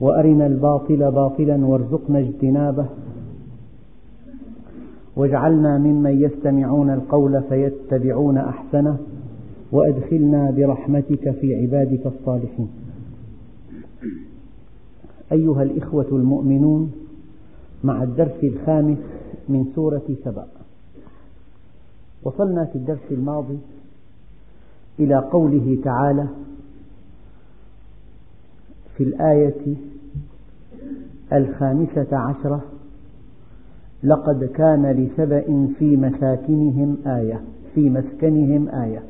وأرنا الباطل باطلا وارزقنا اجتنابه. واجعلنا ممن يستمعون القول فيتبعون أحسنه وأدخلنا برحمتك في عبادك الصالحين. أيها الإخوة المؤمنون مع الدرس الخامس من سورة سبأ وصلنا في الدرس الماضي إلى قوله تعالى في الآية الخامسة عشرة. لقد كان لسبأ في مساكنهم آية في مسكنهم آية.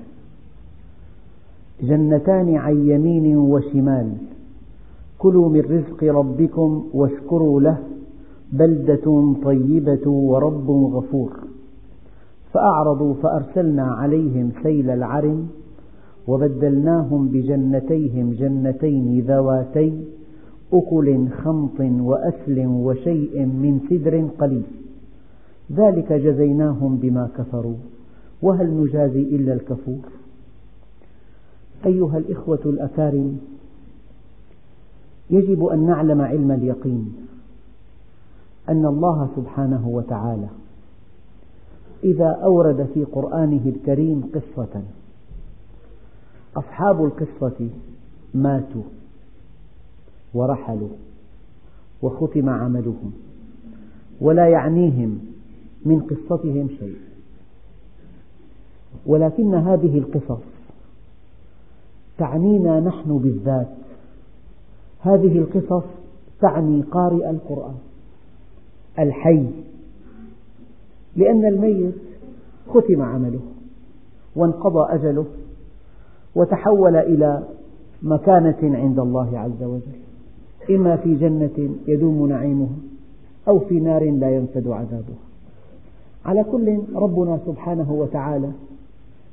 جنتان عن يمين وشمال. كلوا من رزق ربكم واشكروا له بلدة طيبة ورب غفور. فأعرضوا فأرسلنا عليهم سيل العرم وبدلناهم بجنتيهم جنتين ذواتي أكل خمط وأسل وشيء من سدر قليل. ذلك جزيناهم بما كفروا. وهل نجازي إلا الكفور؟ أيها الإخوة الأكارم يجب أن نعلم علم اليقين أن الله سبحانه وتعالى إذا أورد في قرآنه الكريم قصة. أصحاب القصة ماتوا. ورحلوا وختم عملهم ولا يعنيهم من قصتهم شيء. ولكن هذه القصص تعنينا نحن بالذات. هذه القصص تعني قارئ القرآن الحي لأن الميت ختم عمله وانقضى أجله وتحول إلى مكانة عند الله عز وجل. إما في جنة يدوم نعيمها أو في نار لا ينفد عذابها. على كل ربنا سبحانه وتعالى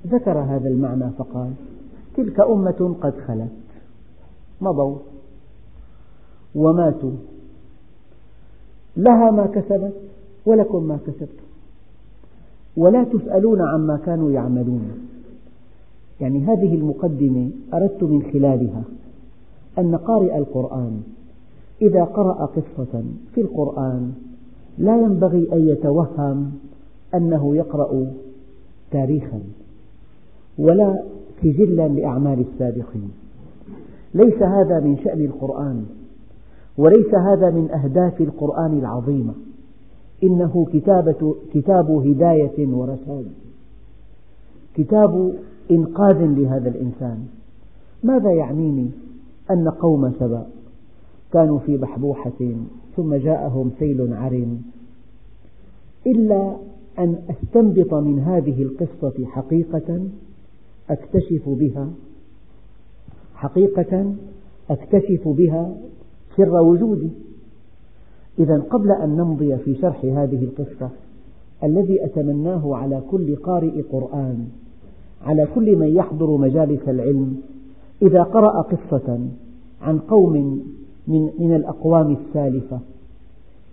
ذكر هذا المعنى فقال تلك أمة قد خلت مضوا وماتوا لها ما كسبت ولكم ما كسبتم. ولا تسألون عما كانوا يعملون. يعني هذه المقدمة أردت من خلالها أن قارئ القرآن إذا قرأ قصة في القرآن لا ينبغي أن يتوهم أنه يقرأ تاريخا ولا سجلا لأعمال السابقين. ليس هذا من شأن القرآن وليس هذا من أهداف القرآن العظيمة إنه كتابة كتاب هداية ورشاد كتاب إنقاذ لهذا الإنسان. ماذا يعنيني أن قوم سبأ كانوا في بحبوحة ثم جاءهم سيل عرم إلا أن أستنبط من هذه القصة حقيقة أكتشف بها حقيقة أكتشف بها سر وجودي. إذا قبل أن نمضي في شرح هذه القصة الذي أتمناه على كل قارئ قرآن على كل من يحضر مجالس العلم إذا قرأ قصة عن قوم من, من الأقوام السالفة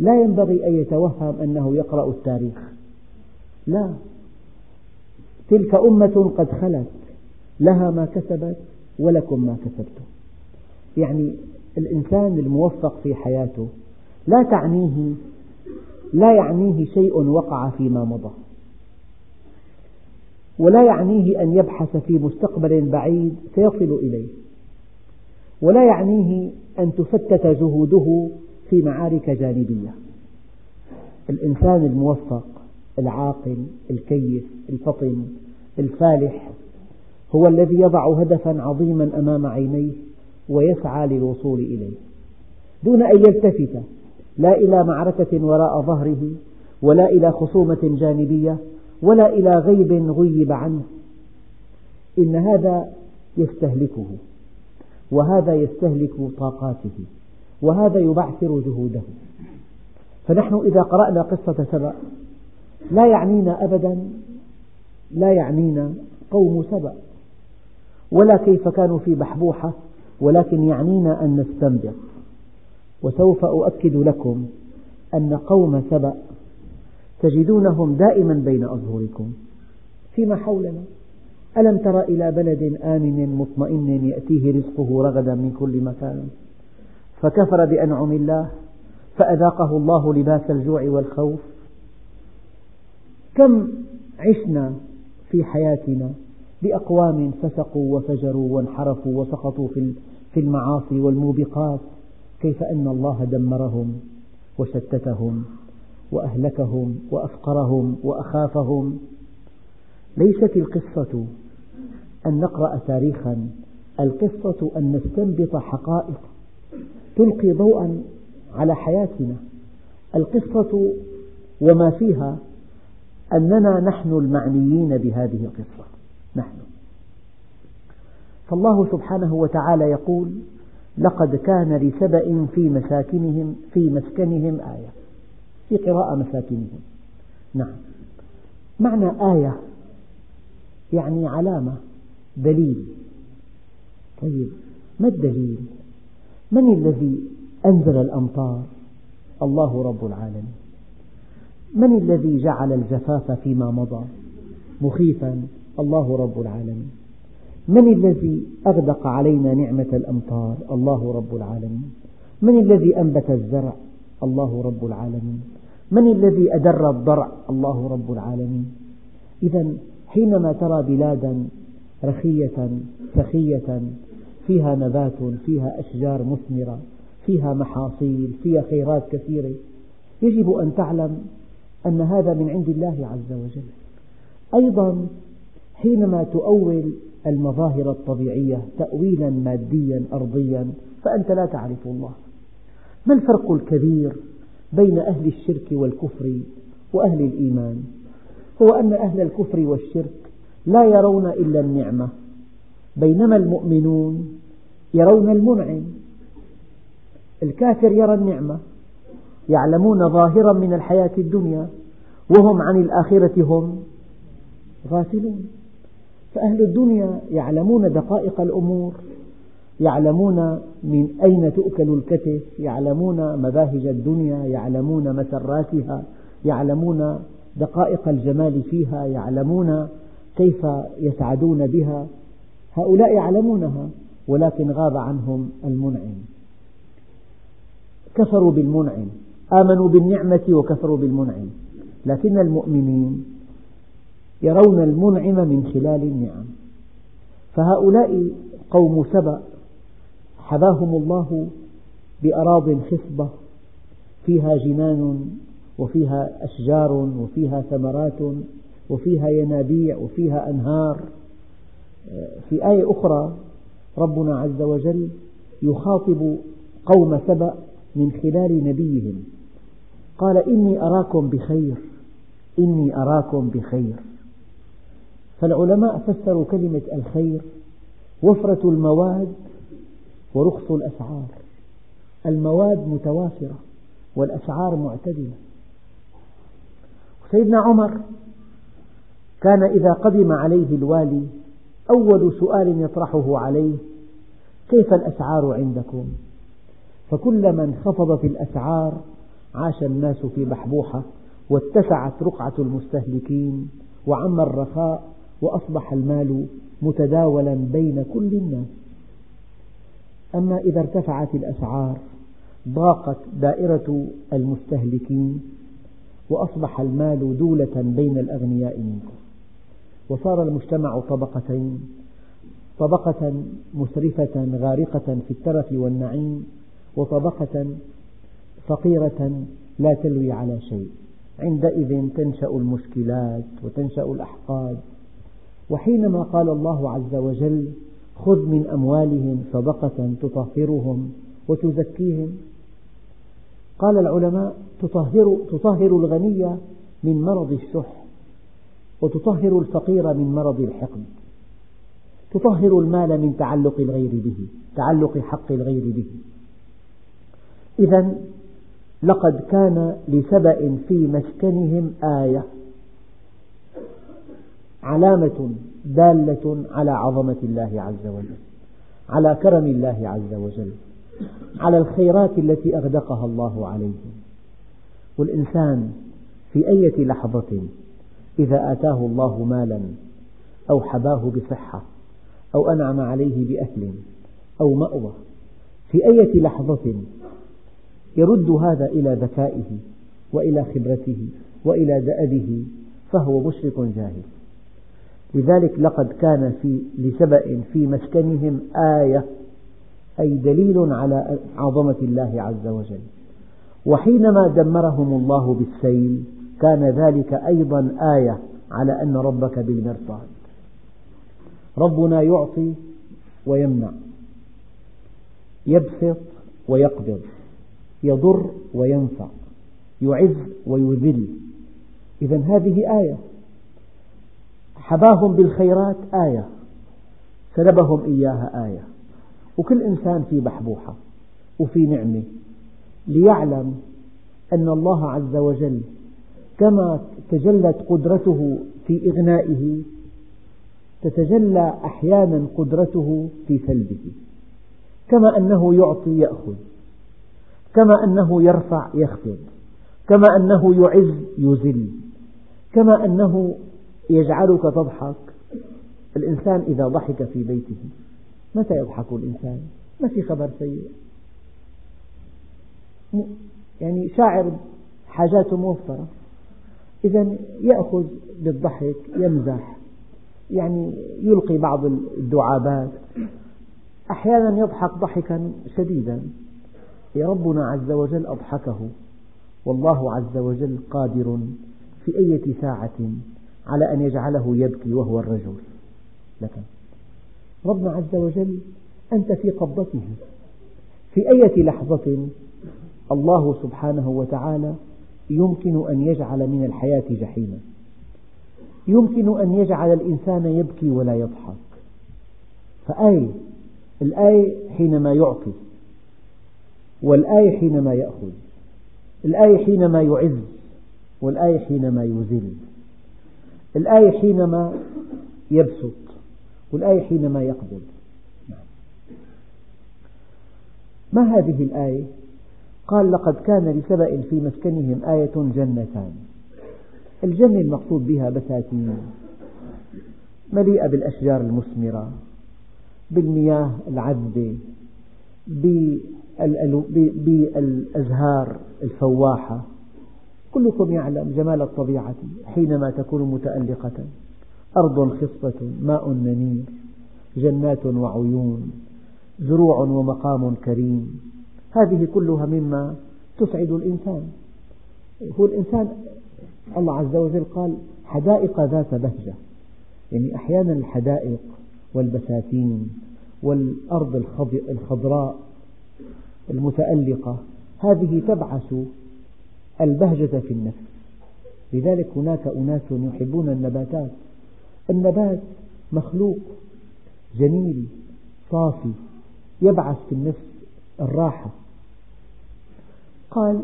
لا ينبغي أن يتوهم أنه يقرأ التاريخ. لا. تلك أمة قد خلت. لها ما كسبت ولكم ما كسبتم. يعني الإنسان الموفق في حياته لا تعنيه لا يعنيه شيء وقع فيما مضى. ولا يعنيه أن يبحث في مستقبل بعيد سيصل إليه. ولا يعنيه أن تفتت جهوده في معارك جانبية. الإنسان الموفق العاقل الكيس الفطن الفالح هو الذي يضع هدفا عظيما أمام عينيه ويسعى للوصول إليه. دون أن يلتفت لا إلى معركة وراء ظهره ولا إلى خصومة جانبية ولا إلى غيب غيب عنه. إن هذا يستهلكه. وهذا يستهلك طاقاته وهذا يبعثر جهوده. فنحن إذا قرأنا قصة سبأ لا يعنينا أبدا لا يعنينا قوم سبأ. ولا كيف كانوا في بحبوحة ولكن يعنينا أن نستنبط. وسوف أؤكد لكم أن قوم سبأ تجدونهم دائما بين أظهركم فيما حولنا. ألم تر إلى بلد آمن مطمئن يأتيه رزقه رغدا من كل مكان؟ فكفر بأنعم الله فأذاقه الله لباس الجوع والخوف. كم عشنا في حياتنا بأقوام فسقوا وفجروا وانحرفوا وسقطوا في المعاصي والموبقات كيف أن الله دمرهم وشتتهم وأهلكهم وأفقرهم وأخافهم. ليست القصة أن نقرأ تاريخا القصة أن نستنبط حقائق تلقي ضوءا على حياتنا. القصة وما فيها أننا نحن المعنيين بهذه القصة. نحن. فالله سبحانه وتعالى يقول لقد كان لسبأ في مساكنهم في مسكنهم آية. في قراءة مساكنهم. نعم. معنى آية يعني علامة دليل. طيب ما الدليل؟ من الذي أنزل الأمطار؟ الله رب العالمين. من الذي جعل الجفاف فيما مضى؟ مخيفا الله رب العالمين. من الذي أغدق علينا نعمة الأمطار؟ الله رب العالمين. من الذي أنبت الزرع؟ الله رب العالمين. من الذي أدر الضرع؟ الله رب العالمين. إذا حينما ترى بلادا رخية سخية فيها نبات فيها أشجار مثمرة فيها محاصيل فيها خيرات كثيرة يجب أن تعلم أن هذا من عند الله عز وجل. أيضا حينما تؤول المظاهر الطبيعية تأويلا ماديا أرضيا فأنت لا تعرف الله. ما الفرق الكبير بين أهل الشرك والكفر وأهل الإيمان؟ هو أن أهل الكفر والشرك لا يرون إلا النعمة. بينما المؤمنون يرون المنعم. الكافر يرى النعمة يعلمون ظاهرا من الحياة الدنيا وهم عن الآخرة هم غافلون. فأهل الدنيا يعلمون دقائق الأمور يعلمون من أين تؤكل الكتف يعلمون مباهج الدنيا يعلمون مسراتها يعلمون دقائق الجمال فيها يعلمون كيف يسعدون بها. هؤلاء يعلمونها ولكن غاب عنهم المنعم. كفروا بالمنعم. آمنوا بالنعمة وكفروا بالمنعم. لكن المؤمنين يرون المنعم من خلال النعم. فهؤلاء قوم سبأ حباهم الله بأراض خصبة فيها جنان وفيها أشجار وفيها ثمرات وفيها ينابيع وفيها أنهار. في آية أخرى ربنا عز وجل يخاطب قوم سبأ من خلال نبيهم. قال إني أراكم بخير إني أراكم بخير. فالعلماء فسروا كلمة الخير وفرة المواد ورخص الأسعار. المواد متوافرة والأسعار معتدلة. سيدنا عمر كان إذا قدم عليه الوالي أول سؤال يطرحه عليه كيف الأسعار عندكم؟ فكلما انخفضت الأسعار عاش الناس في بحبوحة واتسعت رقعة المستهلكين وعم الرخاء وأصبح المال متداولا بين كل الناس أما إذا ارتفعت الأسعار ضاقت دائرة المستهلكين وأصبح المال دولة بين الأغنياء منكم. وصار المجتمع طبقتين طبقة مسرفة غارقة في الترف والنعيم وطبقة فقيرة لا تلوي على شيء. عندئذ تنشأ المشكلات وتنشأ الأحقاد. وحينما قال الله عز وجل خذ من أموالهم صدقة تطهرهم وتزكيهم. قال العلماء تطهر, تطهر الغني من مرض الشح وتطهر الفقير من مرض الحقد. تطهر المال من تعلق الغير به تعلق حق الغير به. إذا لقد كان لسبأ في مسكنهم آية علامة دالة على عظمة الله عز وجل على كرم الله عز وجل. على الخيرات التي أغدقها الله عليهم والإنسان في أية لحظة إذا آتاه الله مالا أو حباه بصحة أو أنعم عليه بأهل أو مأوى في أية لحظة يرد هذا إلى ذكائه وإلى خبرته وإلى دأبه فهو مشرك جاهل. لذلك لقد كان في لسبأ في مسكنهم آية أي دليل على عظمة الله عز وجل. وحينما دمرهم الله بالسيل كان ذلك أيضا آية على أن ربك بالمرصاد. ربنا يعطي ويمنع يبسط ويقبض يضر وينفع يعز ويذل. إذا هذه آية. حباهم بالخيرات آية. سلبهم إياها آية. وكل إنسان في بحبوحة وفي نعمة ليعلم أن الله عز وجل كما تجلت قدرته في إغنائه تتجلى أحيانا قدرته في سلبه. كما أنه يعطي يأخذ كما أنه يرفع يخفض كما أنه يعز يذل كما أنه يجعلك تضحك. الإنسان إذا ضحك في بيته متى يضحك الإنسان؟ ما في خبر سيء. يعني شاعر حاجاته موفرة. إذا يأخذ بالضحك يمزح يعني يلقي بعض الدعابات. أحيانا يضحك ضحكا شديدا. ربنا عز وجل أضحكه. والله عز وجل قادر في أية ساعة على أن يجعله يبكي وهو الرجل. لكن ربنا عز وجل أنت في قبضته. في أية لحظة الله سبحانه وتعالى يمكن أن يجعل من الحياة جحيما. يمكن أن يجعل الإنسان يبكي ولا يضحك. فآية الآية حينما يعطي والآية حينما يأخذ الآية حينما يعز والآية حينما يذل الآية حينما يبسط. والآية حينما يقبض ما هذه الآية؟ قال لقد كان لسبأ في مسكنهم آية جنتان. الجنة المقصود بها بساتين. مليئة بالأشجار المثمرة بالمياه العذبة بالأزهار الفواحة. كلكم يعلم جمال الطبيعة حينما تكون متألقة. أرض خصبة ماء نمير جنات وعيون زروع ومقام كريم. هذه كلها مما تسعد الإنسان. هو الإنسان الله عز وجل قال حدائق ذات بهجة. يعني أحيانا الحدائق والبساتين والأرض الخضراء المتألقة هذه تبعث البهجة في النفس. لذلك هناك أناس يحبون النباتات. النبات مخلوق جميل صافي يبعث في النفس الراحة. قال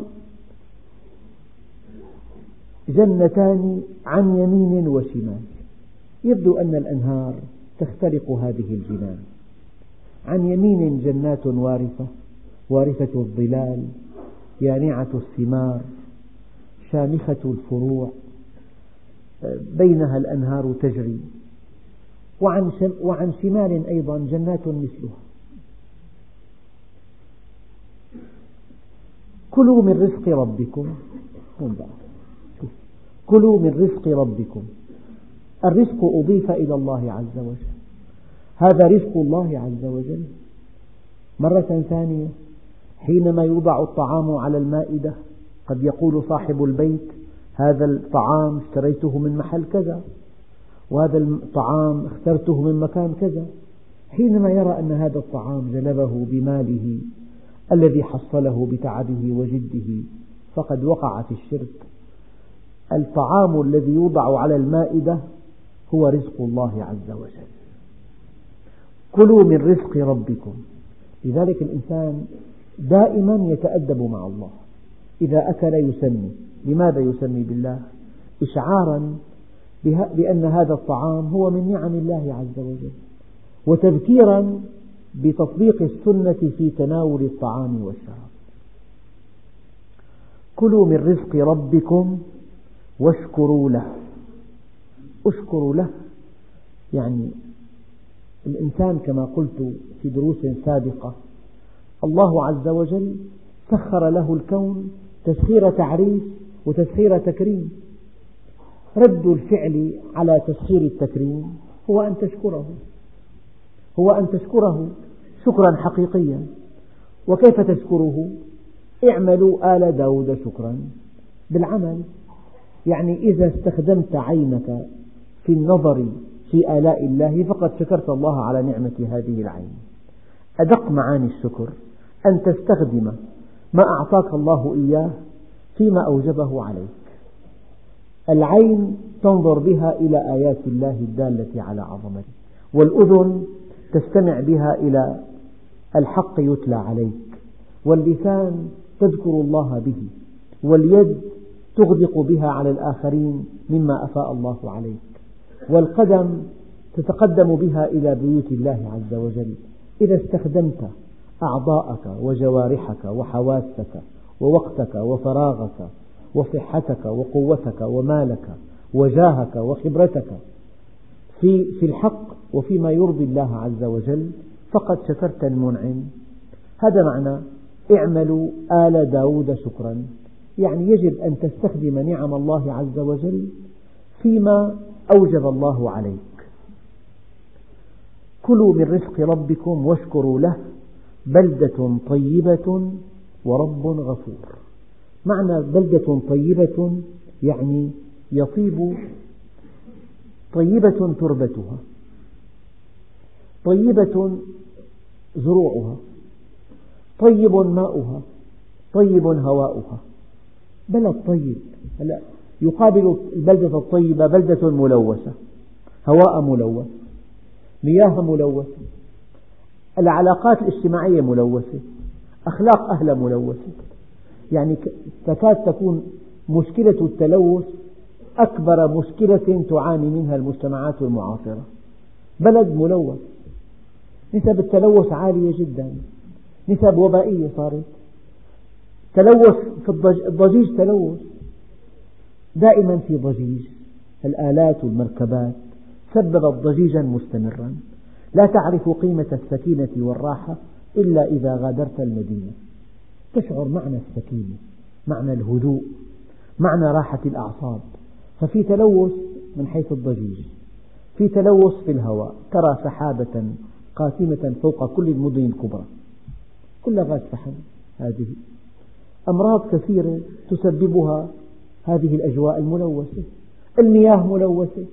جنتان عن يمين وشمال. يبدو أن الأنهار تخترق هذه الجنان عن يمين جنات وارفة وارفة الظلال يانعة الثمار شامخة الفروع. بينها الأنهار تجري. وعن, وعن شمال أيضا جنات مثلها. كلوا من رزق ربكم. كلوا من رزق ربكم. الرزق أضيف إلى الله عز وجل. هذا رزق الله عز وجل. مرة ثانية. حينما يوضع الطعام على المائدة قد يقول صاحب البيت هذا الطعام اشتريته من محل كذا وهذا الطعام اخترته من مكان كذا. حينما يرى أن هذا الطعام جلبه بماله الذي حصله بتعبه وجده فقد وقع في الشرك. الطعام الذي يوضع على المائدة هو رزق الله عز وجل. كلوا من رزق ربكم. لذلك الإنسان دائما يتأدب مع الله. إذا أكل يسمي. لماذا يسمي بالله؟ إشعارا بأن هذا الطعام هو من نعم الله عز وجل. وتذكيرا بتطبيق السنة في تناول الطعام والشراب. كلوا من رزق ربكم واشكروا له. اشكروا له. يعني الإنسان كما قلت في دروس سابقة الله عز وجل سخر له الكون تسخير تعريف وتسخير تكريم. رد الفعل على تسخير التكريم هو أن تشكره. هو أن تشكره شكرا حقيقيا. وكيف تشكره؟ اعملوا آل داود شكرا. بالعمل. يعني إذا استخدمت عينك في النظر في آلاء الله فقد شكرت الله على نعمة هذه العين. أدق معاني الشكر أن تستخدم ما أعطاك الله إياه فيما أوجبه عليك. العين تنظر بها إلى آيات الله الدالة على عظمته والأذن تستمع بها إلى الحق يتلى عليك واللسان تذكر الله به واليد تغدق بها على الآخرين مما أفاء الله عليك والقدم تتقدم بها إلى بيوت الله عز وجل. إذا استخدمت أعضاءك وجوارحك وحواسك ووقتك وفراغك وصحتك وقوتك ومالك وجاهك وخبرتك. في في الحق وفيما يرضي الله عز وجل فقد شكرت المنعم. هذا معنى اعملوا آل داود شكرا. يعني يجب أن تستخدم نعم الله عز وجل فيما أوجب الله عليك. كلوا من رزق ربكم واشكروا له بلدة طيبة ورب غفور. معنى بلدة طيبة يعني يطيب طيبة تربتها طيبة زروعها طيب ماؤها طيب هواؤها. بلد طيب هلا يقابل البلدة الطيبة بلدة ملوثة هواء ملوث مياه ملوثة العلاقات الاجتماعية ملوثة أخلاق أهلها ملوثة. يعني تكاد تكون مشكلة التلوث أكبر مشكلة تعاني منها المجتمعات المعاصرة بلد ملوث. نسب التلوث عالية جدا. نسب وبائية صارت. تلوث في الضجيج تلوث. دائما في ضجيج. الآلات والمركبات سببت ضجيجا مستمرا. لا تعرف قيمة السكينة والراحة إلا إذا غادرت المدينة. تشعر معنى السكينة معنى الهدوء معنى راحة الأعصاب. ففي تلوث من حيث الضجيج في تلوث في الهواء. ترى سحابة قاتمة فوق كل المدن الكبرى. كلها فحم هذه. أمراض كثيرة تسببها هذه الأجواء الملوثة. المياه ملوثة.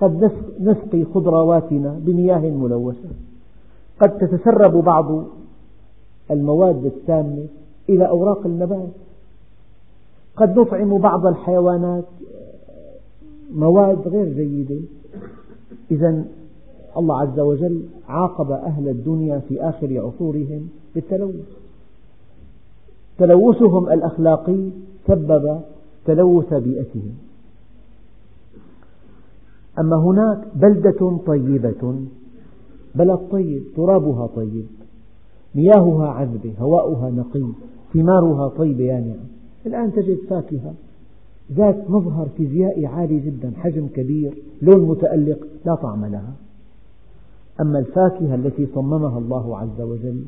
قد نسقي خضرواتنا بمياه ملوثة. قد تتسرب بعض المواد السامة إلى أوراق النبات قد نطعم بعض الحيوانات مواد غير جيدة. إذا الله عز وجل عاقب أهل الدنيا في آخر عصورهم بالتلوث. تلوثهم الأخلاقي سبب تلوث بيئتهم. أما هناك بلدة طيبة بلد طيب ترابها طيب مياهها عذبة هواؤها نقي ثمارها طيبة يانعة الآن تجد فاكهة ذات مظهر فيزيائي عالي جدا حجم كبير لون متألق لا طعم لها. أما الفاكهة التي صممها الله عز وجل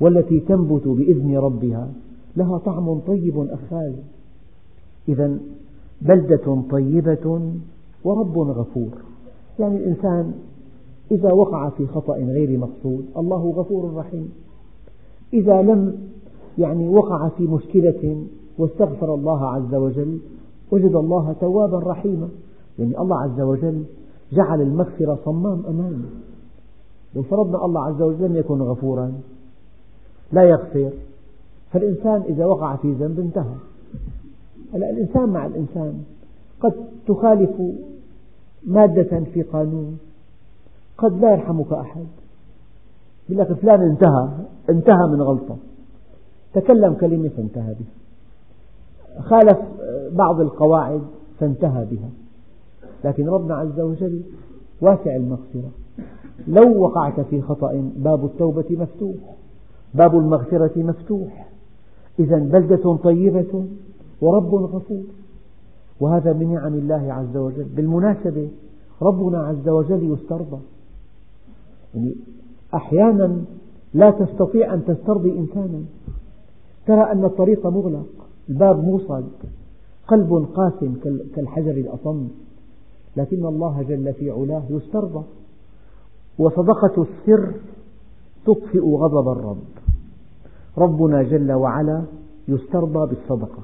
والتي تنبت بإذن ربها لها طعم طيب أخاذ. إذا بلدة طيبة ورب غفور. يعني الإنسان إذا وقع في خطأ غير مقصود الله غفور رحيم. إذا لم يعني وقع في مشكلة واستغفر الله عز وجل وجد الله توابا رحيما. يعني الله عز وجل جعل المغفرة صمام أمامه. لو فرضنا الله عز وجل لم يكن غفورا لا يغفر فالإنسان إذا وقع في ذنب انتهى. الإنسان مع الإنسان قد تخالف مادة في قانون. قد لا يرحمك أحد. يقول لك فلان انتهى انتهى من غلطة. تكلم كلمة فانتهى بها. خالف بعض القواعد فانتهى بها. لكن ربنا عز وجل واسع المغفرة. لو وقعت في خطأ باب التوبة مفتوح. باب المغفرة مفتوح. إذا بلدة طيبة ورب غفور. وهذا من نعم الله عز وجل. بالمناسبة ربنا عز وجل يسترضى. يعني أحيانا لا تستطيع أن تسترضي إنسانا. ترى أن الطريق مغلق الباب موصد قلب قاسم كالحجر الأصم. لكن الله جل في علاه يسترضى. وصدقة السر تطفئ غضب الرب. ربنا جل وعلا يسترضى بالصدقة.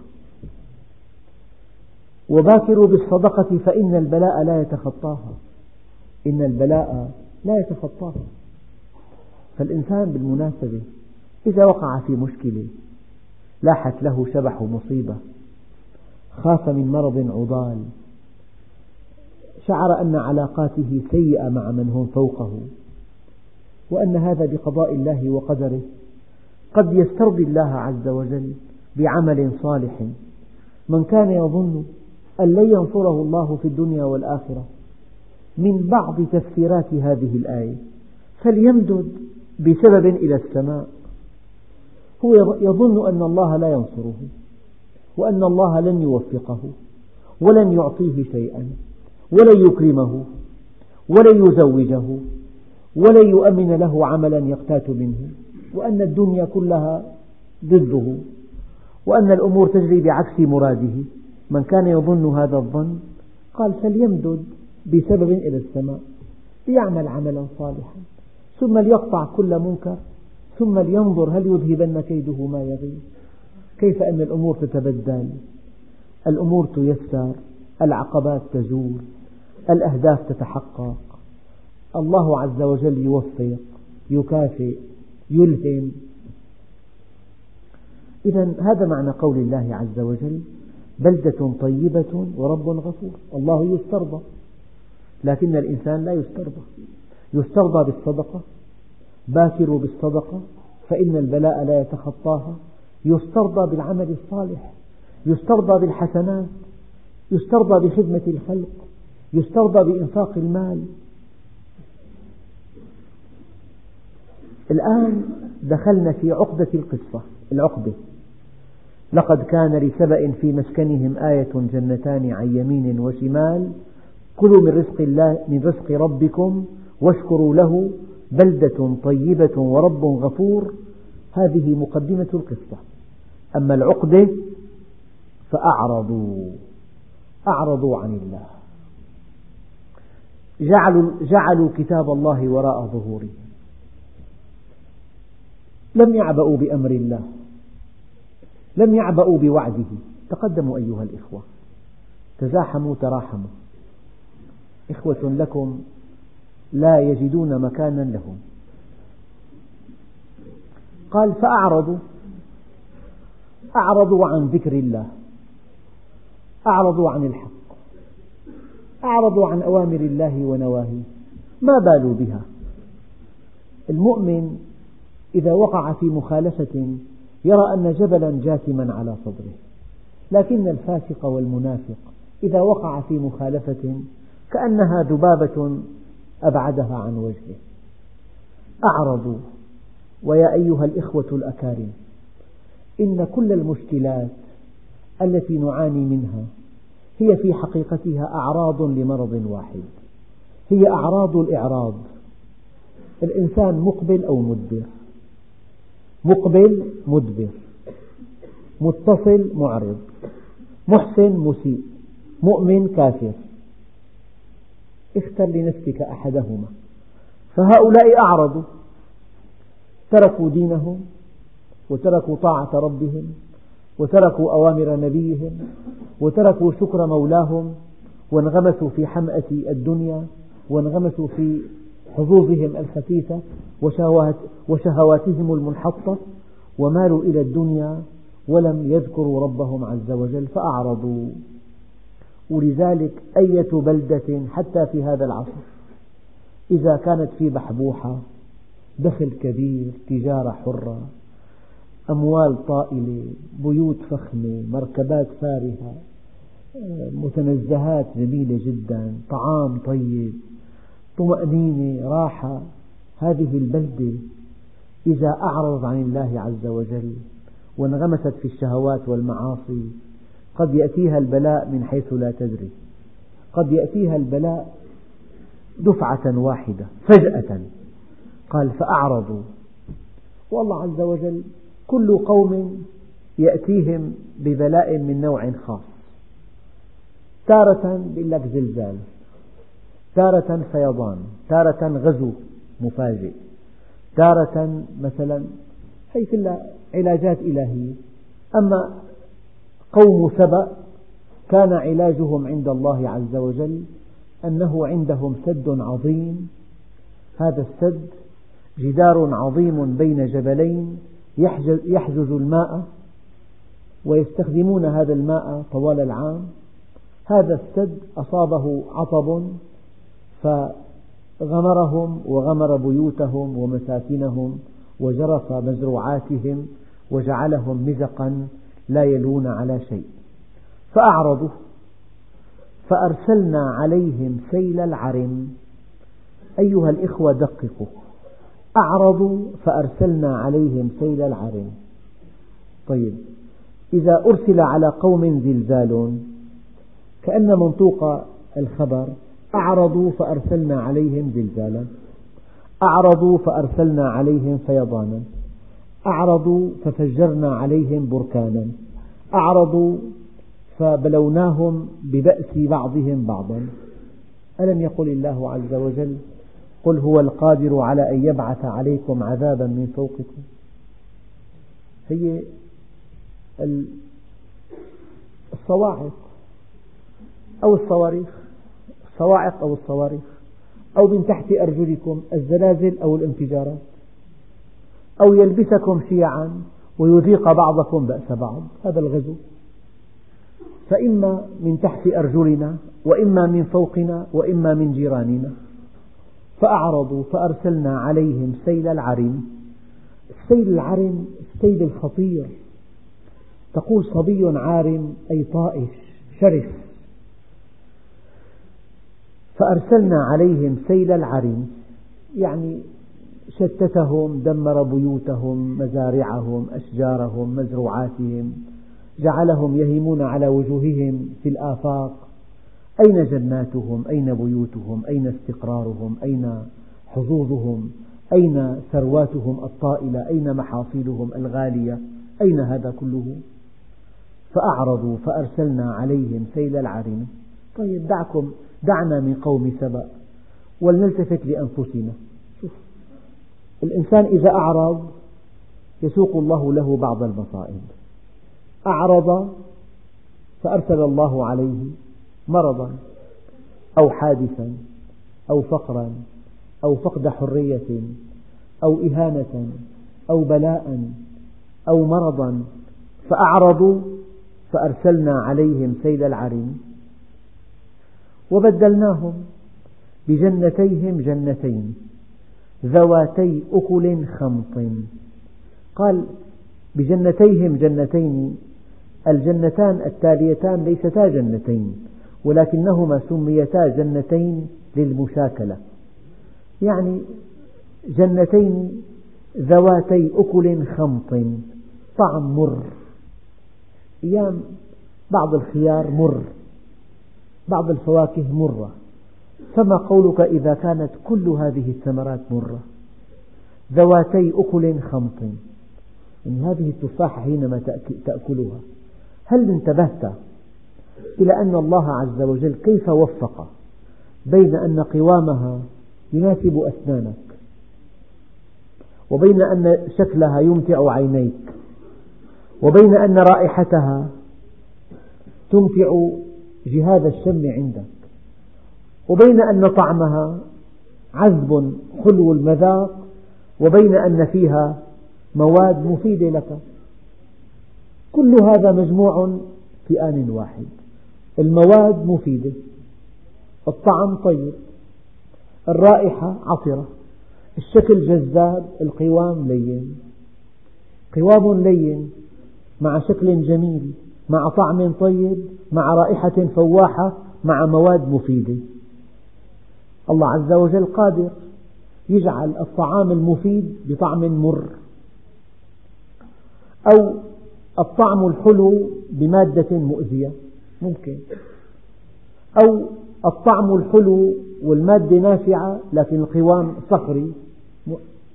وباكروا بالصدقة فإن البلاء لا يتخطاها. إن البلاء لا يتخطاها. فالإنسان بالمناسبة إذا وقع في مشكلة لاحت له شبح مصيبة خاف من مرض عضال شعر أن علاقاته سيئة مع من هم فوقه وأن هذا بقضاء الله وقدره قد يسترضي الله عز وجل بعمل صالح. من كان يظن أن لن ينصره الله في الدنيا والآخرة من بعض تفسيرات هذه الآية فليمدد بسبب إلى السماء. هو يظن أن الله لا ينصره وأن الله لن يوفقه ولن يعطيه شيئا ولن يكرمه ولن يزوجه ولن يؤمن له عملا يقتات منه وأن الدنيا كلها ضده وأن الأمور تجري بعكس مراده. من كان يظن هذا الظن قال فليمدد بسبب إلى السماء ليعمل عملا صالحا ثم ليقطع كل منكر ثم لينظر هل يذهبن كيده ما يغيظ كيف أن الأمور تتبدل؟ الأمور تيسر العقبات تزول الأهداف تتحقق. الله عز وجل يوفق يكافئ يلهم. إذا هذا معنى قول الله عز وجل بلدة طيبة ورب غفور. الله يسترضى. لكن الإنسان لا يسترضى. يسترضى بالصدقة باكروا بالصدقة فإن البلاء لا يتخطاها. يسترضى بالعمل الصالح يسترضى بالحسنات يسترضى بخدمة الخلق يسترضى بإنفاق المال. الآن دخلنا في عقدة القصة العقدة. لقد كان لسبأ في مسكنهم آية جنتان عن يمين وشمال. كلوا من رزق الله من رزق ربكم واشكروا له بلدة طيبة ورب غفور. هذه مقدمة القصة. أما العقدة فأعرضوا أعرضوا عن الله. جعلوا, جعلوا كتاب الله وراء ظهورهم لم يعبأوا بأمر الله. لم يعبأوا بوعده. تقدموا أيها الإخوة. تزاحموا تراحموا. إخوة لكم لا يجدون مكانا لهم. قال فأعرضوا. أعرضوا عن ذكر الله. أعرضوا عن الحق. أعرضوا عن أوامر الله ونواهيه. ما بالوا بها؟ المؤمن إذا وقع في مخالفة يرى أن جبلا جاثما على صدره. لكن الفاسق والمنافق إذا وقع في مخالفة كأنها ذبابة أبعدها عن وجهه. أعرضوا ويا أيها الإخوة الأكارم إن كل المشكلات التي نعاني منها هي في حقيقتها أعراض لمرض واحد هي أعراض الإعراض. الإنسان مقبل أو مدبر. مقبل مدبر. متصل معرض. محسن مسيء. مؤمن كافر. اختر لنفسك أحدهما. فهؤلاء أعرضوا. تركوا دينهم وتركوا طاعة ربهم وتركوا أوامر نبيهم وتركوا شكر مولاهم وانغمسوا في حمأة الدنيا وانغمسوا في حظوظهم الخسيسة وشهواتهم المنحطة ومالوا إلى الدنيا ولم يذكروا ربهم عز وجل فأعرضوا. ولذلك أية بلدة حتى في هذا العصر إذا كانت في بحبوحة دخل كبير تجارة حرة أموال طائلة بيوت فخمة مركبات فارهة متنزهات جميلة جدا طعام طيب. طمأنينة راحة هذه البلدة إذا أعرض عن الله عز وجل وانغمست في الشهوات والمعاصي قد يأتيها البلاء من حيث لا تدري. قد يأتيها البلاء دفعة واحدة فجأة. قال فأعرضوا. والله عز وجل كل قوم يأتيهم ببلاء من نوع خاص. تارة يقول لك زلزال تارة فيضان تارة غزو مفاجئ. تارة مثلا هي كلها علاجات إلهية. أما قوم سبأ كان علاجهم عند الله عز وجل أنه عندهم سد عظيم. هذا السد جدار عظيم بين جبلين يحجز الماء ويستخدمون هذا الماء طوال العام. هذا السد أصابه عطب فغمرهم وغمر بيوتهم ومساكنهم وجرف مزروعاتهم وجعلهم مزقا لا يلون على شيء. فأعرضوا فأرسلنا عليهم سيل العرم. أيها الإخوة دققوا. أعرضوا فأرسلنا عليهم سيل العرم. طيب إذا أرسل على قوم زلزال كأن منطوق الخبر أعرضوا فأرسلنا عليهم زلزالا أعرضوا فأرسلنا عليهم فيضانا. أعرضوا ففجرنا عليهم بركانا. أعرضوا فبلوناهم ببأس بعضهم بعضا. ألم يقل الله عز وجل قل هو القادر على أن يبعث عليكم عذابا من فوقكم؟ هي الصواعق أو الصواريخ. الصواعق أو الصواريخ أو من تحت أرجلكم الزلازل أو الانفجارات أو يلبسكم شيعا ويذيق بعضكم بأس بعض. هذا الغزو. فإما من تحت أرجلنا وإما من فوقنا وإما من جيراننا. فأعرضوا فأرسلنا عليهم سيل العرم. السيل العرم السيل الخطير. تقول صبي عارم أي طائش شرس فأرسلنا عليهم سيل العرم يعني شتتهم دمر بيوتهم مزارعهم أشجارهم مزروعاتهم جعلهم يهيمون على وجوههم في الآفاق. أين جناتهم؟ أين بيوتهم؟ أين استقرارهم؟ أين حظوظهم؟ أين ثرواتهم الطائلة؟ أين محاصيلهم الغالية؟ أين هذا كله؟ فأعرضوا فأرسلنا عليهم سيل العرم طيب دعكم دعنا من قوم سبأ ولنلتفت لأنفسنا. شوف الإنسان إذا أعرض يسوق الله له بعض المصائب. أعرض فأرسل الله عليه مرضا أو حادثا أو فقرا أو فقد حرية أو إهانة أو بلاء أو مرضا. فأعرضوا فأرسلنا عليهم سيل العرم وبدلناهم بجنتيهم جنتين ذواتي أكل خمط. قال بجنتيهم جنتين الجنتان التاليتان ليستا جنتين ولكنهما سميتا جنتين للمشاكلة. يعني جنتين ذواتي أكل خمط طعم مر. أيام بعض الخيار مر. بعض الفواكه مرة. فما قولك إذا كانت كل هذه الثمرات مرة؟ ذواتي أكل خمط. يعني هذه التفاحة حينما تأكلها. هل انتبهت إلى أن الله عز وجل كيف وفق بين أن قوامها يناسب أسنانك وبين أن شكلها يمتع عينيك وبين أن رائحتها تمتع جهاز الشم عندك. وبين أن طعمها عذب خلو المذاق وبين أن فيها مواد مفيدة لك. كل هذا مجموع في آن واحد. المواد مفيدة الطعم طيب الرائحة عطرة الشكل جذاب القوام لين. قوام لين مع شكل جميل. مع طعم طيب مع رائحة فواحة مع مواد مفيدة. الله عز وجل قادر يجعل الطعام المفيد بطعم مر أو الطعم الحلو بمادة مؤذية ممكن. أو الطعم الحلو والمادة نافعة لكن القوام صخري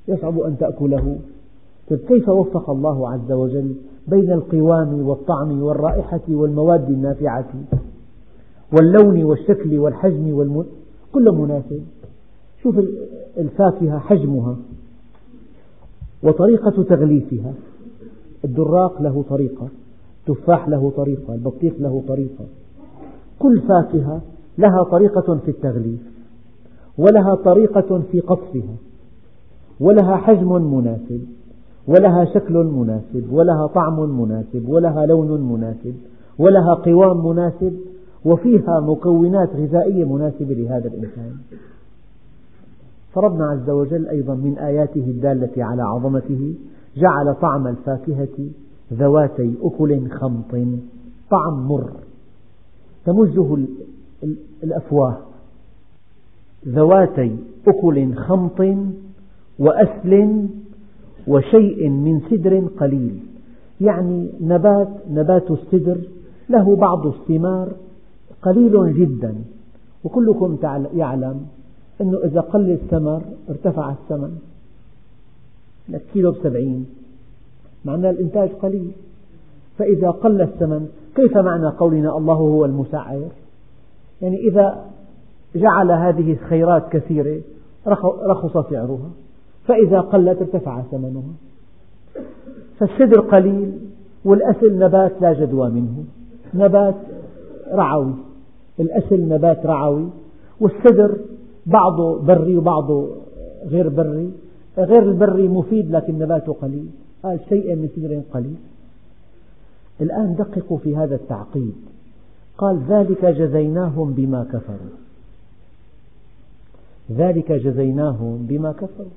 يصعب أن تأكله. طيب كيف وفق الله عز وجل؟ بين القوام والطعم والرائحة والمواد النافعة واللون والشكل والحجم والم... كل مناسب. شوف الفاكهة حجمها وطريقة تغليفها. الدراق له طريقة التفاح له طريقة البطيخ له طريقة. كل فاكهة لها طريقة في التغليف ولها طريقة في قطفها ولها حجم مناسب. ولها شكل مناسب ولها طعم مناسب ولها لون مناسب ولها قوام مناسب وفيها مكونات غذائية مناسبة لهذا الإنسان. فربنا عز وجل أيضا من آياته الدالة على عظمته جعل طعم الفاكهة ذواتي أكل خمط طعم مر. تمزه الأفواه. ذواتي أكل خمط وأسل وشيء من سدر قليل. يعني نبات نبات السدر له بعض الثمار قليل جدا. وكلكم يعلم أنه إذا قل الثمر ارتفع الثمن. كيلو بسبعين. معناه الإنتاج قليل. فإذا قل الثمن كيف معنى قولنا الله هو المسعر؟ يعني إذا جعل هذه الخيرات كثيرة رخص سعرها فإذا قلت ارتفع ثمنها فالسدر قليل والأثل نبات لا جدوى منه. نبات رعوي. الأثل نبات رعوي. والسدر بعضه بري وبعضه غير بري. غير البري مفيد لكن نباته قليل. قال وشيء من سدر قليل. الآن دققوا في هذا التعقيد. قال ذلك جزيناهم بما كفروا. ذلك جزيناهم بما كفروا.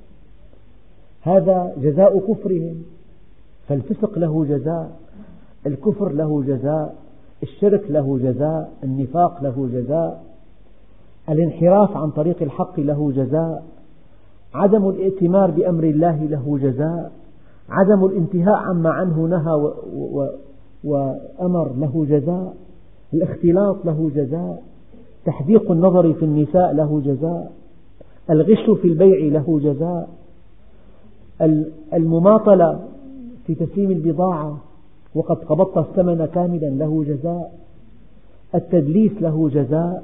هذا جزاء كفرهم فالفسق له جزاء الكفر له جزاء الشرك له جزاء النفاق له جزاء الانحراف عن طريق الحق له جزاء عدم الائتمار بأمر الله له جزاء عدم الانتهاء عما عنه نهى وأمر له جزاء الاختلاط له جزاء تحديق النظر في النساء له جزاء الغش في البيع له جزاء المماطلة في تسليم البضاعة وقد قبضت الثمن كاملا له جزاء. التدليس له جزاء.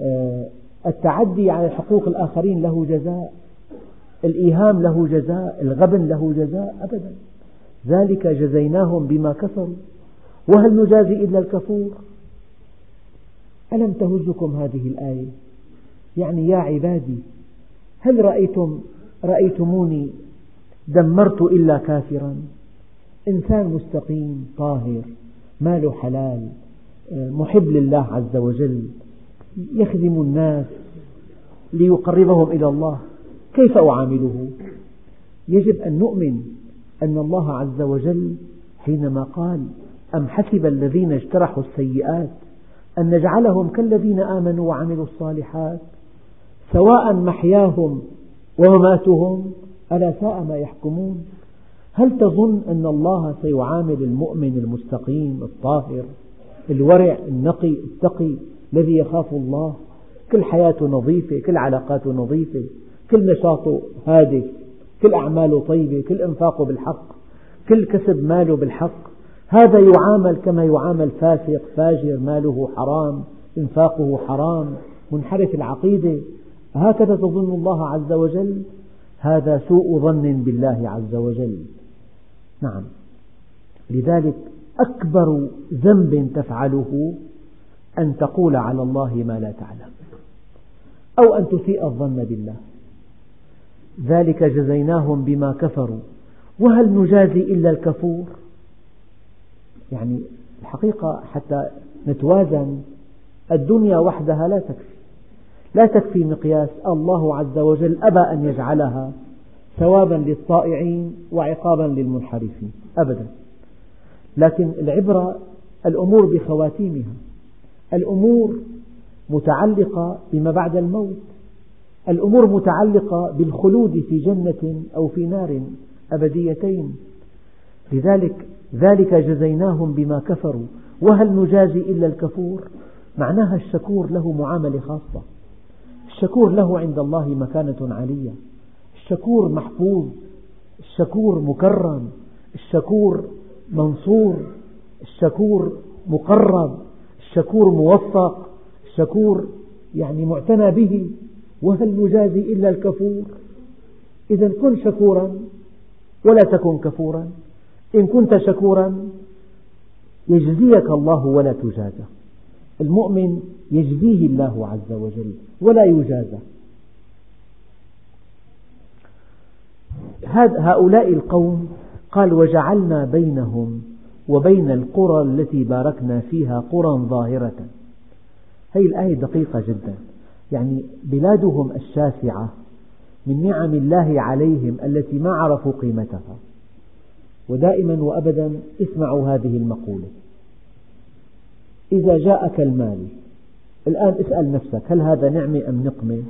آه، التعدي على حقوق الآخرين له جزاء. الإيهام له جزاء. الغبن له جزاء. أبدا. ذلك جزيناهم بما كفروا وهل نجازي إلا الكفور؟ ألم تهزكم هذه الآية؟ يعني يا عبادي هل رأيتم رأيتموني دمرت إلا كافرا إنسان مستقيم طاهر ماله حلال محب لله عز وجل يخدم الناس ليقربهم إلى الله كيف أعامله؟ يجب أن نؤمن أن الله عز وجل حينما قال أم حسب الذين اجترحوا السيئات أن نجعلهم كالذين آمنوا وعملوا الصالحات سواء محياهم ومماتهم ألا ساء ما يحكمون؟ هل تظن أن الله سيعامل المؤمن المستقيم الطاهر الورع النقي التقي الذي يخاف الله؟ كل حياته نظيفة كل علاقاته نظيفة كل نشاطه هادف كل أعماله طيبة كل إنفاقه بالحق كل كسب ماله بالحق؟ هذا يعامل كما يعامل فاسق فاجر ماله حرام إنفاقه حرام منحرف العقيدة. هكذا تظن الله عز وجل؟ هذا سوء ظن بالله عز وجل. نعم. لذلك أكبر ذنب تفعله أن تقول على الله ما لا تعلم أو أن تسيء الظن بالله. ذلك جزيناهم بما كفروا. وهل نجازي إلا الكفور؟ يعني الحقيقة حتى نتوازن الدنيا وحدها لا تكفي. لا تكفي مقياس الله عز وجل أبى أن يجعلها ثوابا للطائعين وعقابا للمنحرفين أبدا. لكن العبرة الأمور بخواتيمها الأمور متعلقة بما بعد الموت الأمور متعلقة بالخلود في جنة أو في نار أبديتين. لذلك ذلك جزيناهم بما كفروا. وهل نجازي إلا الكفور؟ معناها الشكور له معاملة خاصة. الشكور له عند الله مكانة عالية. الشكور محفوظ الشكور مكرم الشكور منصور الشكور مقرب الشكور موفق الشكور يعني معتنى به. وهل نجازي إلا الكفور؟ إذا كن شكورا ولا تكن كفورا. إن كنت شكورا يجزيك الله ولا تجازى. المؤمن يجزيه الله عز وجل ولا يجازى. هؤلاء القوم قال وجعلنا بينهم وبين القرى التي باركنا فيها قرى ظاهرة. هذه الآية دقيقة جدا. يعني بلادهم الشاسعة من نعم الله عليهم التي ما عرفوا قيمتها. ودائما وأبدا اسمعوا هذه المقولة. إذا جاءك المال. الآن اسأل نفسك هل هذا نعمة أم نقمة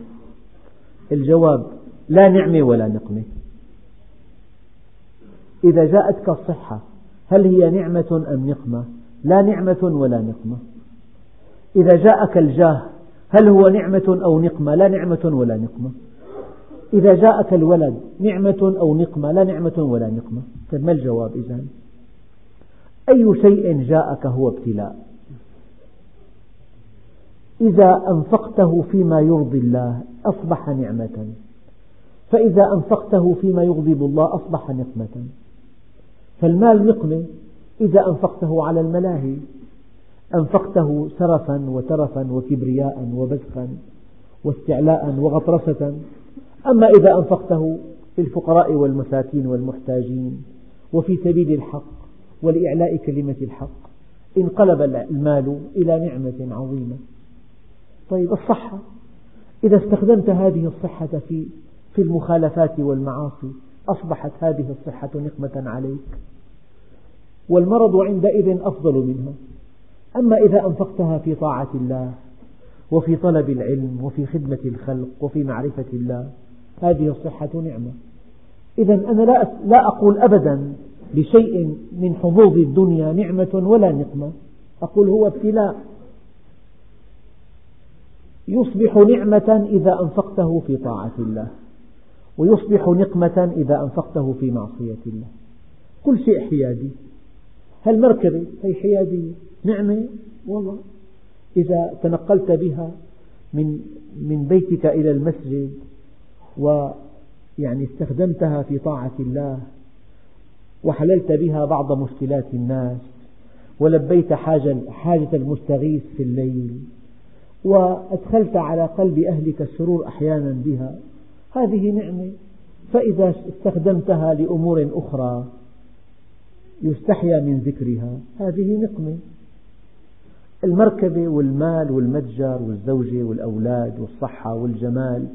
الجواب لا نعمة ولا نقمة إذا جاءتك الصحة هل هي نعمة أم نقمة؟ لا نعمة ولا نقمة. إذا جاءك الجاه هل هو نعمة أو نقمة؟ لا نعمة ولا نقمة. إذا جاءك الولد نعمة أو نقمة؟ لا نعمة ولا نقمة. طيب ما الجواب إذن؟ أي شيء جاءك هو ابتلاء؟ إذا أنفقته فيما يرضي الله أصبح نعمة. فإذا أنفقته فيما يغضب الله أصبح نقمة. فالمال نقمة. إذا أنفقته على الملاهي أنفقته سرفا وترفا وكبرياء وبذخا واستعلاء وغطرسة. أما إذا أنفقته في الفقراء والمساكين والمحتاجين وفي سبيل الحق ولإعلاء كلمة الحق انقلب المال إلى نعمة عظيمة. طيب الصحة. إذا استخدمت هذه الصحة في في المخالفات والمعاصي أصبحت هذه الصحة نقمة عليك؟ والمرض عندئذ أفضل منها. أما إذا أنفقتها في طاعة الله وفي طلب العلم وفي خدمة الخلق وفي معرفة الله هذه الصحة نعمة. إذا أنا لا أقول أبدا لشيء من حظوظ الدنيا نعمة ولا نقمة. أقول هو ابتلاء. يصبح نعمة إذا أنفقته في طاعة الله ويصبح نقمة إذا أنفقته في معصية الله. كل شيء حيادي. هالمركبة هي حيادية. نعمة؟ والله. إذا تنقلت بها من من بيتك إلى المسجد ويعني استخدمتها في طاعة الله وحللت بها بعض مشكلات الناس ولبيت حاجة, حاجة المستغيث في الليل وأدخلت على قلب أهلك السرور أحيانا بها. هذه نعمة. فإذا استخدمتها لأمور أخرى يستحيا من ذكرها. هذه نقمة. المركبة والمال والمتجر والزوجة والأولاد والصحة والجمال.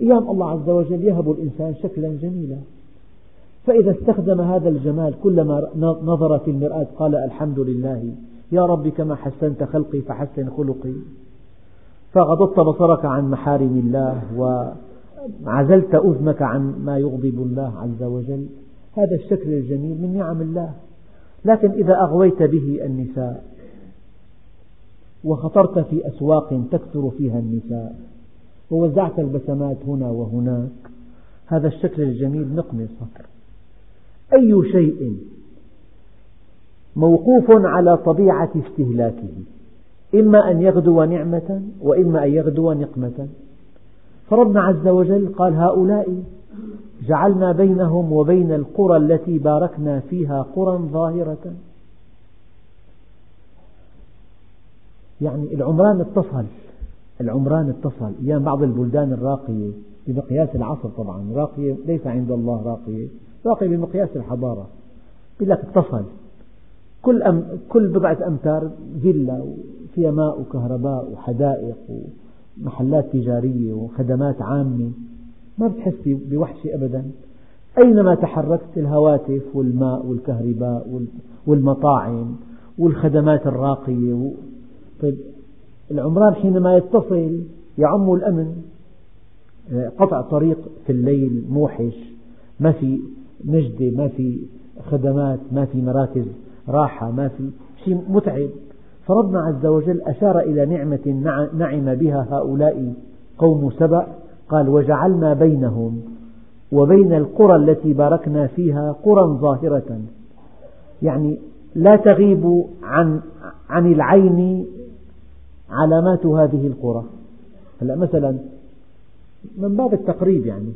أيام الله عز وجل يهب الإنسان شكلا جميلا. فإذا استخدم هذا الجمال كلما نظر في المرآة قال الحمد لله. يا رب كما حسنت خلقي فحسن خلقي. فغضضت بصرك عن محارم الله وعزلت أذنك عن ما يغضب الله عز وجل. هذا الشكل الجميل من نعم الله. لكن إذا أغويت به النساء وخطرت في أسواق تكثر فيها النساء ووزعت البسمات هنا وهناك هذا الشكل الجميل نقمة صفر أي شيء موقوف على طبيعة استهلاكه؟ إما أن يغدو نعمة وإما أن يغدو نقمة. فربنا عز وجل قال هؤلاء جعلنا بينهم وبين القرى التي باركنا فيها قرى ظاهرة. يعني العمران اتصل العمران اتصل. أيام بعض البلدان الراقية بمقياس العصر طبعا راقية ليس عند الله راقية راقية بمقياس الحضارة. يقول لك اتصل. كل أم كل بضعة أمتار فيلا فيها ماء وكهرباء وحدائق ومحلات تجارية وخدمات عامة. ما بتحس بوحشة أبدا. أينما تحركت الهواتف والماء والكهرباء والمطاعم والخدمات الراقية طيب العمران حينما يتصل يعم الأمن. قطع طريق في الليل موحش. ما في نجدة ما في خدمات ما في مراكز راحة ما في شيء متعب. فربنا عز وجل أشار إلى نعمة نعم بها هؤلاء قوم سبأ قال وجعلنا بينهم وبين القرى التي باركنا فيها قرى ظاهرة. يعني لا تغيب عن عن العين علامات هذه القرى. هلا مثلا من باب التقريب يعني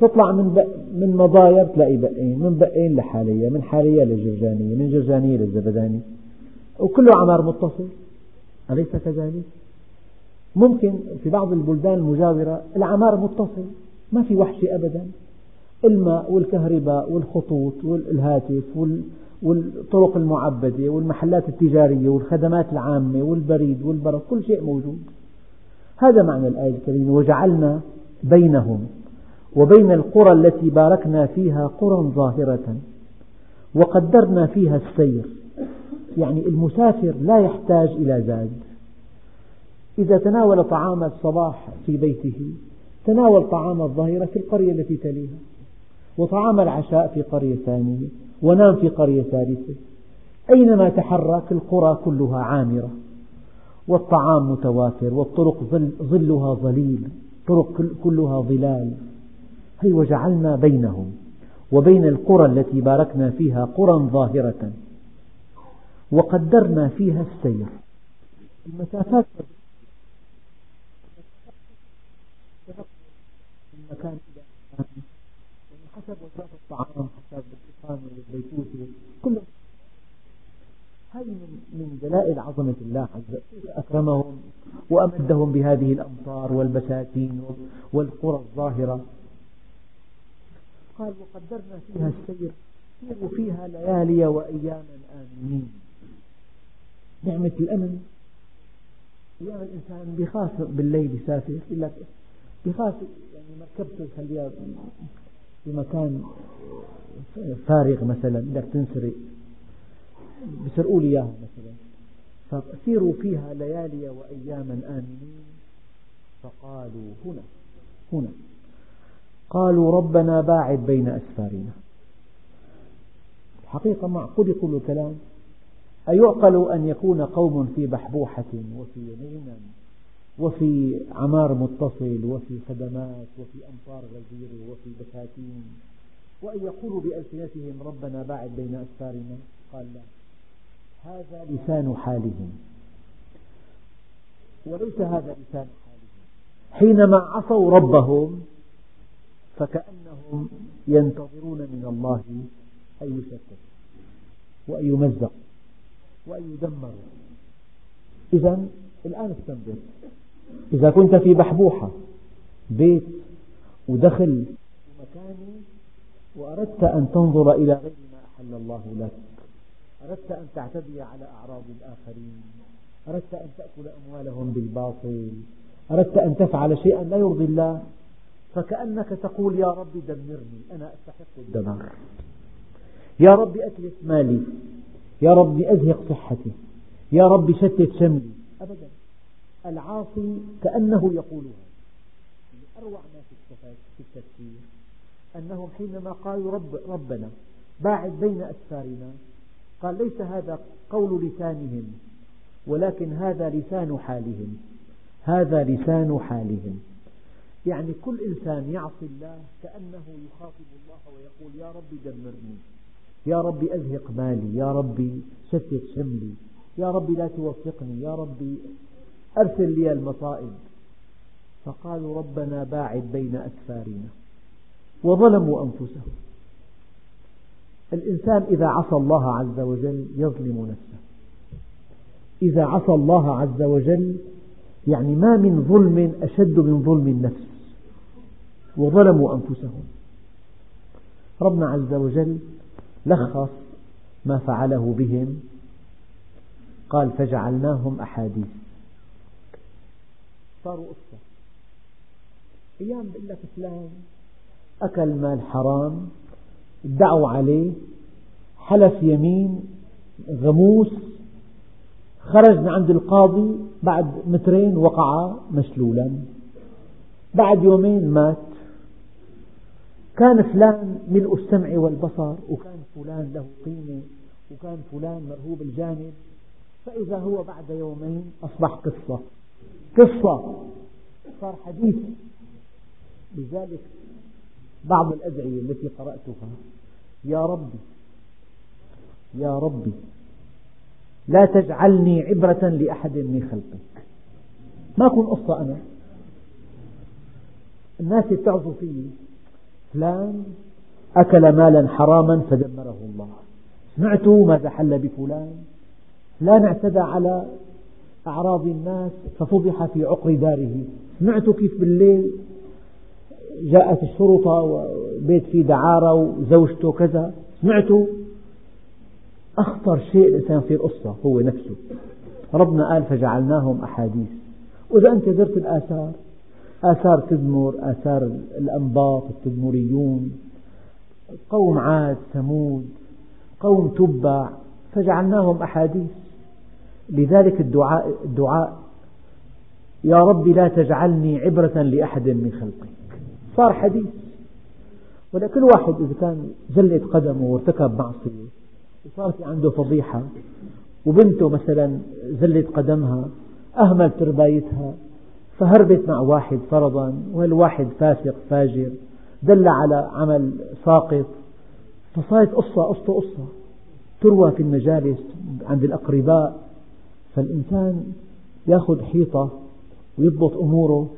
تطلع من من مضاير تلاقي بقين من بقين لحالية من حالية للجرجانية من جرجانية للزبداني وكله عمار متصل. أليس كذلك؟ ممكن في بعض البلدان المجاورة العمار متصل. ما في وحشة أبدا. الماء والكهرباء والخطوط والهاتف والطرق المعبدة والمحلات التجارية والخدمات العامة والبريد والبرق كل شيء موجود. هذا معنى الآية الكريمة. وجعلنا بينهم وبين القرى التي باركنا فيها قرى ظاهرة وقدرنا فيها السير. يعني المسافر لا يحتاج إلى زاد. إذا تناول طعام الصباح في بيته تناول طعام الظهيرة في القرية التي تليها وطعام العشاء في قرية ثانية ونام في قرية ثالثة أينما تحرك القرى كلها عامرة والطعام متوافر والطرق ظلها ظليل طرق كلها ظلال. هي وجعلنا بينهم وبين القرى التي باركنا فيها قرى ظاهرة؟ وقدرنا فيها السير. المسافات من مكان إلى مكان حسب وجبات الطعام حسب الإقامة والبيتوتة كل هذه من دلائل عظمة الله عز وجل. أكرمهم وأمدهم بهذه الأمطار والبساتين والقرى الظاهرة. قال وقدرنا فيها السير. سيروا فيها ليالي وأياما آمنين. نعمة الأمن أيام الإنسان بيخاف بالليل يسافر يقول لك بخاف يعني مركبته يخليها في مكان فارغ مثلا بدك تنسرق. بسرقوا لي إياها مثلا. فسيروا فيها ليالي واياما آمنين. فقالوا هنا هنا. قالوا ربنا باعد بين أسفارنا. الحقيقة معقول يقول الكلام أيعقل أن يكون قوم في بحبوحة وفي غنى وفي عمار متصل وفي خدمات وفي أمطار غزيرة وفي بساتين وأن يقولوا بألسنتهم ربنا باعد بين أسفارنا؟ قال لا. هذا لسان حالهم. وليس هذا لسان حالهم. حينما عصوا ربهم فكأنهم ينتظرون من الله أن يشتتوا وأن يمزقوا وأن يدمروا إذا الآن استنبط. إذا كنت في بحبوحة بيت ودخل مكاني وأردت أن تنظر إلى غير ما أحل الله لك. أردت أن تعتدي على أعراض الآخرين. أردت أن تأكل أموالهم بالباطل. أردت أن تفعل شيئا لا يرضي الله. فكأنك تقول يا رب دمرني أنا أستحق الدمار. يا رب أتلف مالي. يا رب أزهق صحتي. يا رب شتت شملي أبدا. العاصي كأنه يقولها. أروع ما في التفسير. أنهم حينما قالوا رب ربنا باعد بين أسفارنا قال ليس هذا قول لسانهم ولكن هذا لسان حالهم. هذا لسان حالهم. يعني كل إنسان يعصي الله كأنه يخاطب الله ويقول يا رب دمرني. يا رب أزهق مالي يا رب شتت شملي يا رب لا توفقني يا رب أرسل لي المصائب. فقالوا ربنا باعد بين أسفارنا وظلموا أنفسهم. الإنسان إذا عصى الله عز وجل يظلم نفسه. إذا عصى الله عز وجل يعني ما من ظلم أشد من ظلم النفس. وظلموا أنفسهم. ربنا عز وجل لخص ما فعله بهم. قال فجعلناهم أحاديث. صاروا قصة أيام بقول لك فلان أكل مال حرام. ادعوا عليه. حلف يمين. غموس. خرج من عند القاضي. بعد مترين وقع مشلولا بعد يومين مات. كان فلان ملء السمع والبصر وكان فلان له قيمة وكان فلان مرهوب الجانب فإذا هو بعد يومين أصبح قصة. قصة. صار حديث. لذلك بعض الأدعية التي قرأتها يا ربي يا ربي لا تجعلني عبرة لأحد من خلقك. ما أكون قصة أنا. الناس يتعظوا فيي. فلان أكل مالا حراما فدمره الله. سمعت ماذا حل بفلان؟ فلان اعتدى على أعراض الناس ففضح في عقر داره. سمعت كيف بالليل جاءت الشرطة وبيت فيه دعارة وزوجته كذا. سمعت أخطر شيء الإنسان يصير قصة هو نفسه. ربنا قال فجعلناهم أحاديث. وإذا أنت درت الآثار آثار تدمر آثار الأنباط التدمريون قوم عاد ثمود قوم تبع فجعلناهم أحاديث. لذلك الدعاء, الدعاء يا رب لا تجعلني عبرة لأحد من خلقك. صار حديث. ولا كل واحد إذا كان زلت قدمه وارتكب معصية وصارت عنده فضيحة وبنته مثلا زلت قدمها أهمل تربايتها فهربت مع واحد فرضا والواحد فاسق فاجر. دل على عمل ساقط. فصارت قصة قصة قصة. تروى في المجالس عند الأقرباء. فالإنسان يأخذ حيطة ويضبط أموره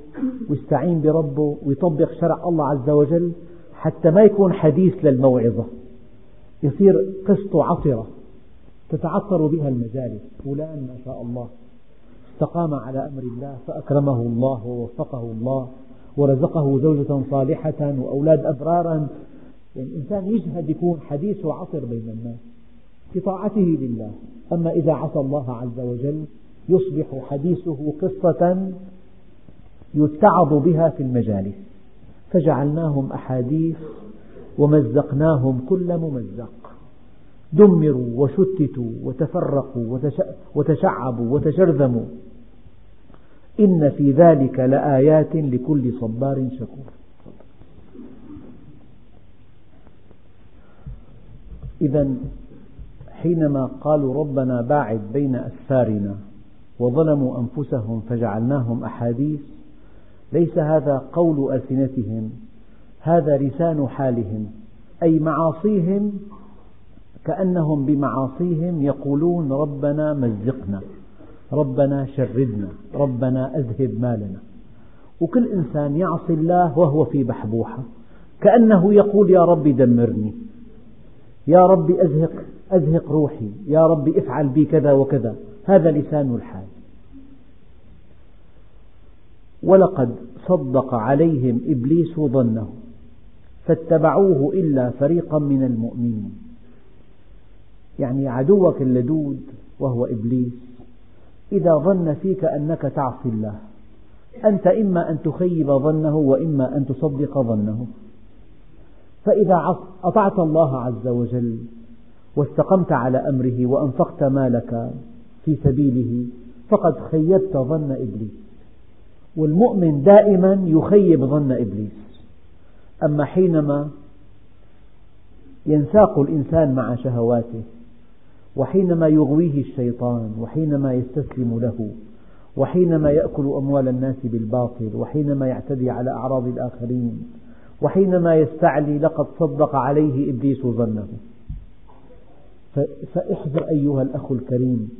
ويستعين بربه ويطبق شرع الله عز وجل حتى ما يكون حديث للموعظة. يصير قسط عطرة تتعطر بها المجالس. فلان ما شاء الله استقام على أمر الله فأكرمه الله ووفقه الله. ورزقه زوجة صالحة وأولاد أبرارا. يعني الإنسان يجهد يكون حديث وعطر بين الناس في طاعته لله. أما إذا عصى الله عز وجل يصبح حديثه قصة يتعظ بها في المجالس. فجعلناهم أحاديث ومزقناهم كل ممزق. دمروا وشتتوا وتفرقوا وتشعبوا وتشرذموا. إن في ذلك لآيات لكل صبار شكور. إذا حينما قالوا ربنا باعد بين أسفارنا وظلموا أنفسهم فجعلناهم أحاديث ليس هذا قول ألسنتهم هذا لسان حالهم أي معاصيهم كأنهم بمعاصيهم يقولون ربنا مزقنا. ربنا شردنا ربنا أذهب مالنا. وكل إنسان يعصي الله وهو في بحبوحة. كأنه يقول يا رب دمرني. يا رب أزهق, أزهق روحي. يا رب افعل بي كذا وكذا. هذا لسان الحال. ولقد صدق عليهم إبليس ظنه. فاتبعوه إلا فريقا من المؤمنين. يعني عدوك اللدود وهو إبليس. إذا ظن فيك أنك تعصي الله. أنت إما أن تخيب ظنه وإما أن تصدق ظنه. فإذا أطعت الله عز وجل واستقمت على أمره وأنفقت مالك في سبيله فقد خيبت ظن إبليس. والمؤمن دائما يخيب ظن إبليس. أما حينما ينساق الإنسان مع شهواته وحينما يغويه الشيطان وحينما يستسلم له وحينما يأكل أموال الناس بالباطل وحينما يعتدي على أعراض الآخرين وحينما يستعلي لقد صدق عليه إبليس ظنه. فاحذر أيها الأخ الكريم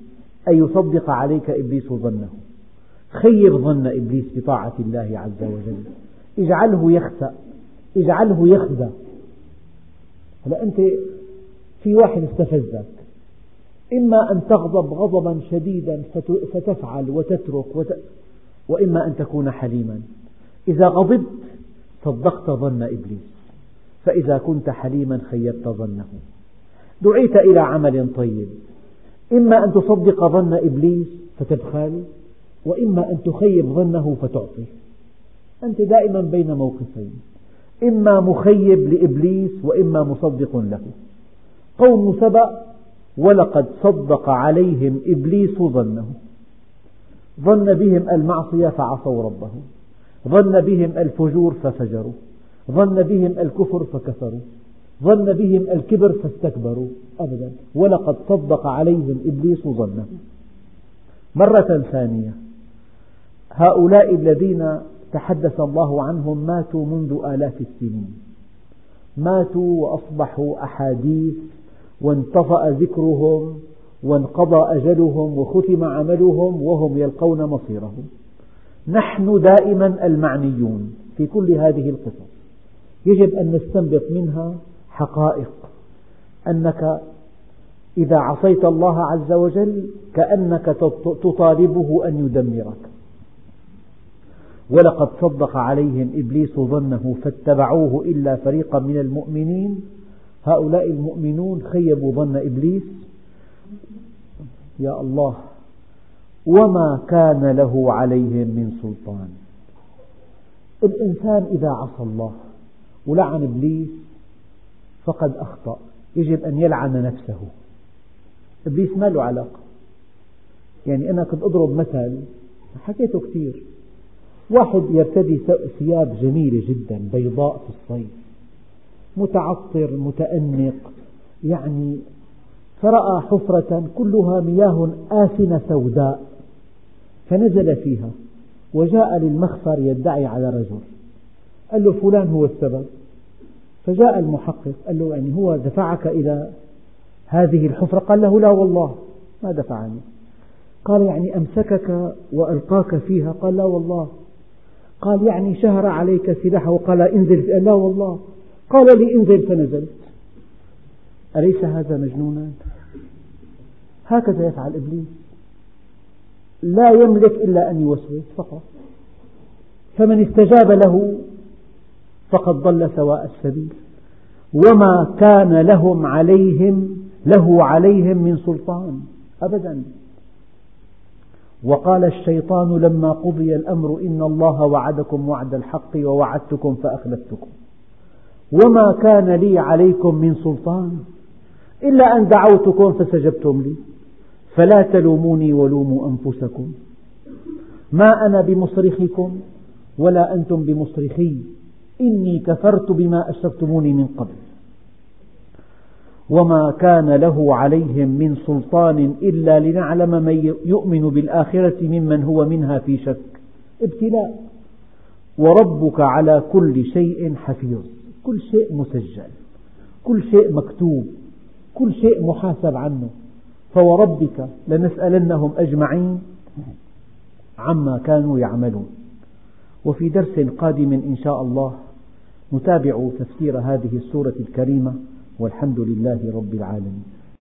أن يصدق عليك إبليس ظنه. خيب ظن إبليس بطاعة الله عز وجل. اجعله يخسأ اجعله يخدع هلا أنت في واحد استفزك. إما أن تغضب غضبا شديدا فتفعل وتترك وت... وإما أن تكون حليما. إذا غضبت صدقت ظن إبليس. فإذا كنت حليما خيبت ظنه. دعيت إلى عمل طيب. إما أن تصدق ظن إبليس فتبخل وإما أن تخيب ظنه فتعطي. أنت دائما بين موقفين. إما مخيب لإبليس وإما مصدق له. قوم سبأ ولقد صدق عليهم إبليس ظنه ظن بهم المعصية فعصوا ربهم. ظن بهم الفجور ففجروا. ظن بهم الكفر فكفروا. ظن بهم الكبر فاستكبروا. أبدا. ولقد صدق عليهم إبليس ظنه مرة ثانية. هؤلاء الذين تحدث الله عنهم ماتوا منذ آلاف السنين. ماتوا وأصبحوا أحاديث وانطفأ ذكرهم وانقضى أجلهم وختم عملهم وهم يلقون مصيرهم. نحن دائما المعنيون في كل هذه القصص. يجب أن نستنبط منها حقائق. أنك إذا عصيت الله عز وجل كأنك تطالبه أن يدمرك. ولقد صدق عليهم إبليس ظنه فاتبعوه إلا فريقا من المؤمنين. هؤلاء المؤمنون خيبوا ظن إبليس. يا الله وما كان له عليهم من سلطان. الإنسان إذا عصى الله ولعن إبليس فقد أخطأ. يجب أن يلعن نفسه. إبليس ما له علاقة. يعني أنا كنت أضرب مثل حكيته كثير. واحد يرتدي ثياب جميلة جدا بيضاء في الصيف. متعطر متأنق. يعني فرأى حفرة كلها مياه آسنة سوداء فنزل فيها وجاء للمخفر يدعي على رجل. قال له فلان هو السبب. فجاء المحقق قال له يعني هو دفعك إلى هذه الحفرة؟ قال له لا والله ما دفعني. قال يعني أمسكك وألقاك فيها؟ قال لا والله. قال يعني شهر عليك سلاحه وقال انزل لا والله. قال لي انزل فنزلت أليس هذا مجنونا هكذا يفعل إبليس. لا يملك إلا أن يوسوس فقط. فمن استجاب له فقد ضل سواء السبيل. وما كان لهم عليهم له عليهم من سلطان. أبدا. وقال الشيطان لما قضي الأمر إن الله وعدكم وعد الحق ووعدتكم فأخلفتكم. وما كان لي عليكم من سلطان. إلا أن دعوتكم فاستجبتم لي. فلا تلوموني ولوموا أنفسكم. ما أنا بمصرخكم ولا أنتم بمصرخي. إني كفرت بما أشركتموني من قبل. وما كان له عليهم من سلطان إلا لنعلم من يؤمن بالآخرة ممن هو منها في شك. ابتلاء. وربك على كل شيء حفيظ. كل شيء مسجل كل شيء مكتوب كل شيء محاسب عنه. فوربك لنسألنهم أجمعين عما كانوا يعملون. وفي درس قادم إن شاء الله نتابع تفسير هذه السورة الكريمة والحمد لله رب العالمين.